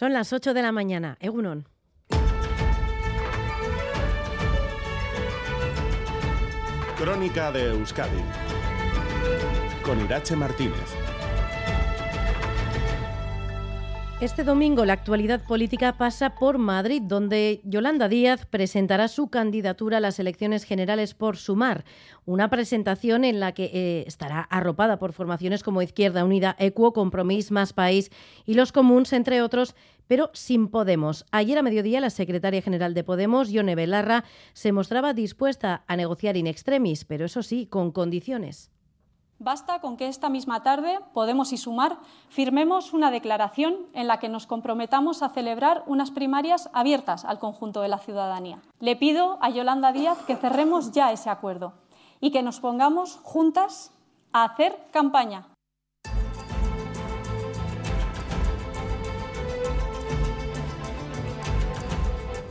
Son las 8 de la mañana. Egunon. Crónica de Euskadi con Irache Martínez. Este domingo la actualidad política pasa por Madrid, donde Yolanda Díaz presentará su candidatura a las elecciones generales por Sumar, una presentación en la que eh, estará arropada por formaciones como Izquierda Unida, Equo, Compromís, Más País y Los Comuns, entre otros, pero sin Podemos. Ayer a mediodía la secretaria general de Podemos, Yone Belarra, se mostraba dispuesta a negociar in extremis, pero eso sí, con condiciones. Basta con que esta misma tarde Podemos y Sumar firmemos una declaración en la que nos comprometamos a celebrar unas primarias abiertas al conjunto de la ciudadanía. Le pido a Yolanda Díaz que cerremos ya ese acuerdo y que nos pongamos juntas a hacer campaña.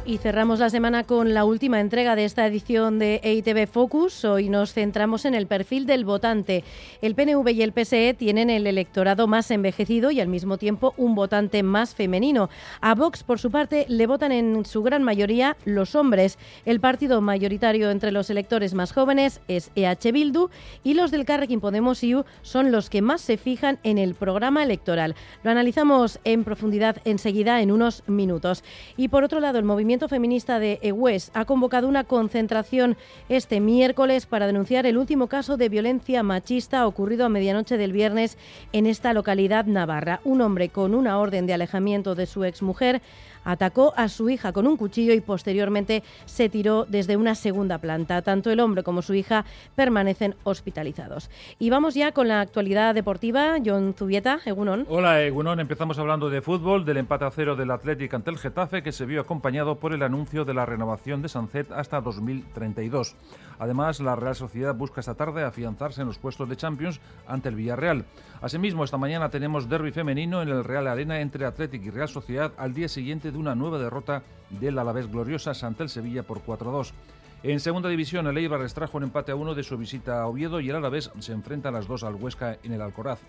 Y cerramos la semana con la última entrega de esta edición de EITV Focus. Hoy nos centramos en el perfil del votante. El PNV y el PSE tienen el electorado más envejecido y al mismo tiempo un votante más femenino. A Vox, por su parte, le votan en su gran mayoría los hombres. El partido mayoritario entre los electores más jóvenes es EH Bildu y los del Carrequín Podemos IU son los que más se fijan en el programa electoral. Lo analizamos en profundidad enseguida en unos minutos. Y por otro lado, el movimiento feminista de EWES ha convocado una concentración este miércoles para denunciar el último caso de violencia machista ocurrido a medianoche del viernes en esta localidad navarra. Un hombre con una orden de alejamiento de su exmujer atacó a su hija con un cuchillo y posteriormente se tiró desde una segunda planta. Tanto el hombre como su hija permanecen hospitalizados. Y vamos ya con la actualidad deportiva. John Zubieta, Egunon. Hola, Egunon. Empezamos hablando de fútbol, del empate a cero del Atlético ante el Getafe, que se vio acompañado por el anuncio de la renovación de Sancet hasta 2032. Además, la Real Sociedad busca esta tarde afianzarse en los puestos de Champions ante el Villarreal. Asimismo, esta mañana tenemos derby femenino en el Real Arena entre Atlético y Real Sociedad al día siguiente de una nueva derrota del Alavés Gloriosa ante el Sevilla por 4-2. En segunda división, el Eibar extrajo un empate a uno de su visita a Oviedo y el Alavés se enfrenta a las dos al Huesca en el Alcoraz.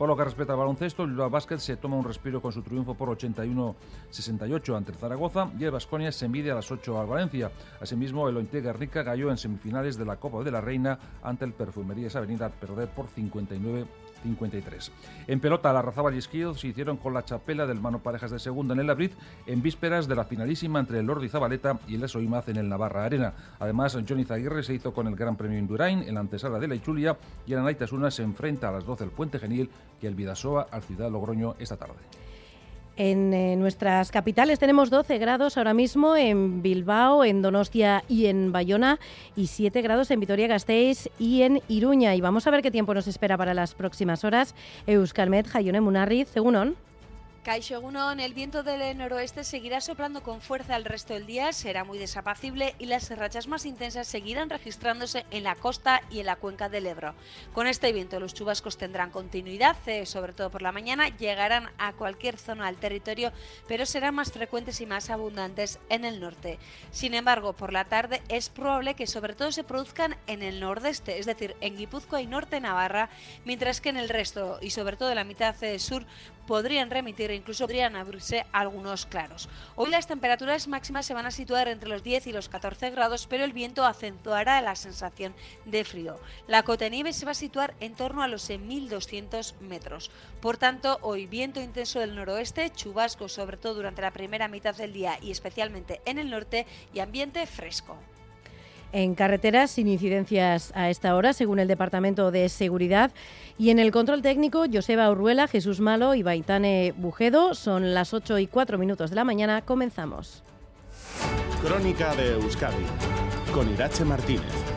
Por lo que respecta al baloncesto, el Basket se toma un respiro con su triunfo por 81-68 ante Zaragoza y el Vasconia se mide a las 8 al Valencia. Asimismo, el Ointega Rica cayó en semifinales de la Copa de la Reina ante el Perfumerías Avenida perder por 59 53. En pelota, la Razabal y Esquido se hicieron con la chapela del mano parejas de segunda en el Abril en vísperas de la finalísima entre el Lordi Zabaleta y el Esoimaz en el Navarra Arena. Además, Johnny Zaguirre se hizo con el Gran Premio Indurain en la antesala de la Ichulia y el Anaitasuna se enfrenta a las 12 del Puente Genil y el Vidasoa al Ciudad Logroño esta tarde. En eh, nuestras capitales tenemos 12 grados ahora mismo en Bilbao, en Donostia y en Bayona y 7 grados en Vitoria-Gasteiz y en Iruña. Y vamos a ver qué tiempo nos espera para las próximas horas. Euskalmet, Jaione Munarriz, según Caixo el viento del noroeste seguirá soplando con fuerza el resto del día, será muy desapacible y las rachas más intensas seguirán registrándose en la costa y en la cuenca del Ebro. Con este viento los chubascos tendrán continuidad, eh, sobre todo por la mañana, llegarán a cualquier zona del territorio, pero serán más frecuentes y más abundantes en el norte. Sin embargo, por la tarde es probable que sobre todo se produzcan en el nordeste, es decir, en Guipúzcoa y norte Navarra, mientras que en el resto y sobre todo en la mitad eh, sur podrían remitir incluso podrían abrirse algunos claros. Hoy las temperaturas máximas se van a situar entre los 10 y los 14 grados, pero el viento acentuará la sensación de frío. La cota de nieve se va a situar en torno a los 1.200 metros. Por tanto, hoy viento intenso del noroeste, chubasco sobre todo durante la primera mitad del día y especialmente en el norte y ambiente fresco. En carreteras sin incidencias a esta hora, según el Departamento de Seguridad. Y en el control técnico, Joseba Urruela, Jesús Malo y Baitane Bujedo. Son las 8 y 4 minutos de la mañana. Comenzamos. Crónica de Euskadi con Irache Martínez.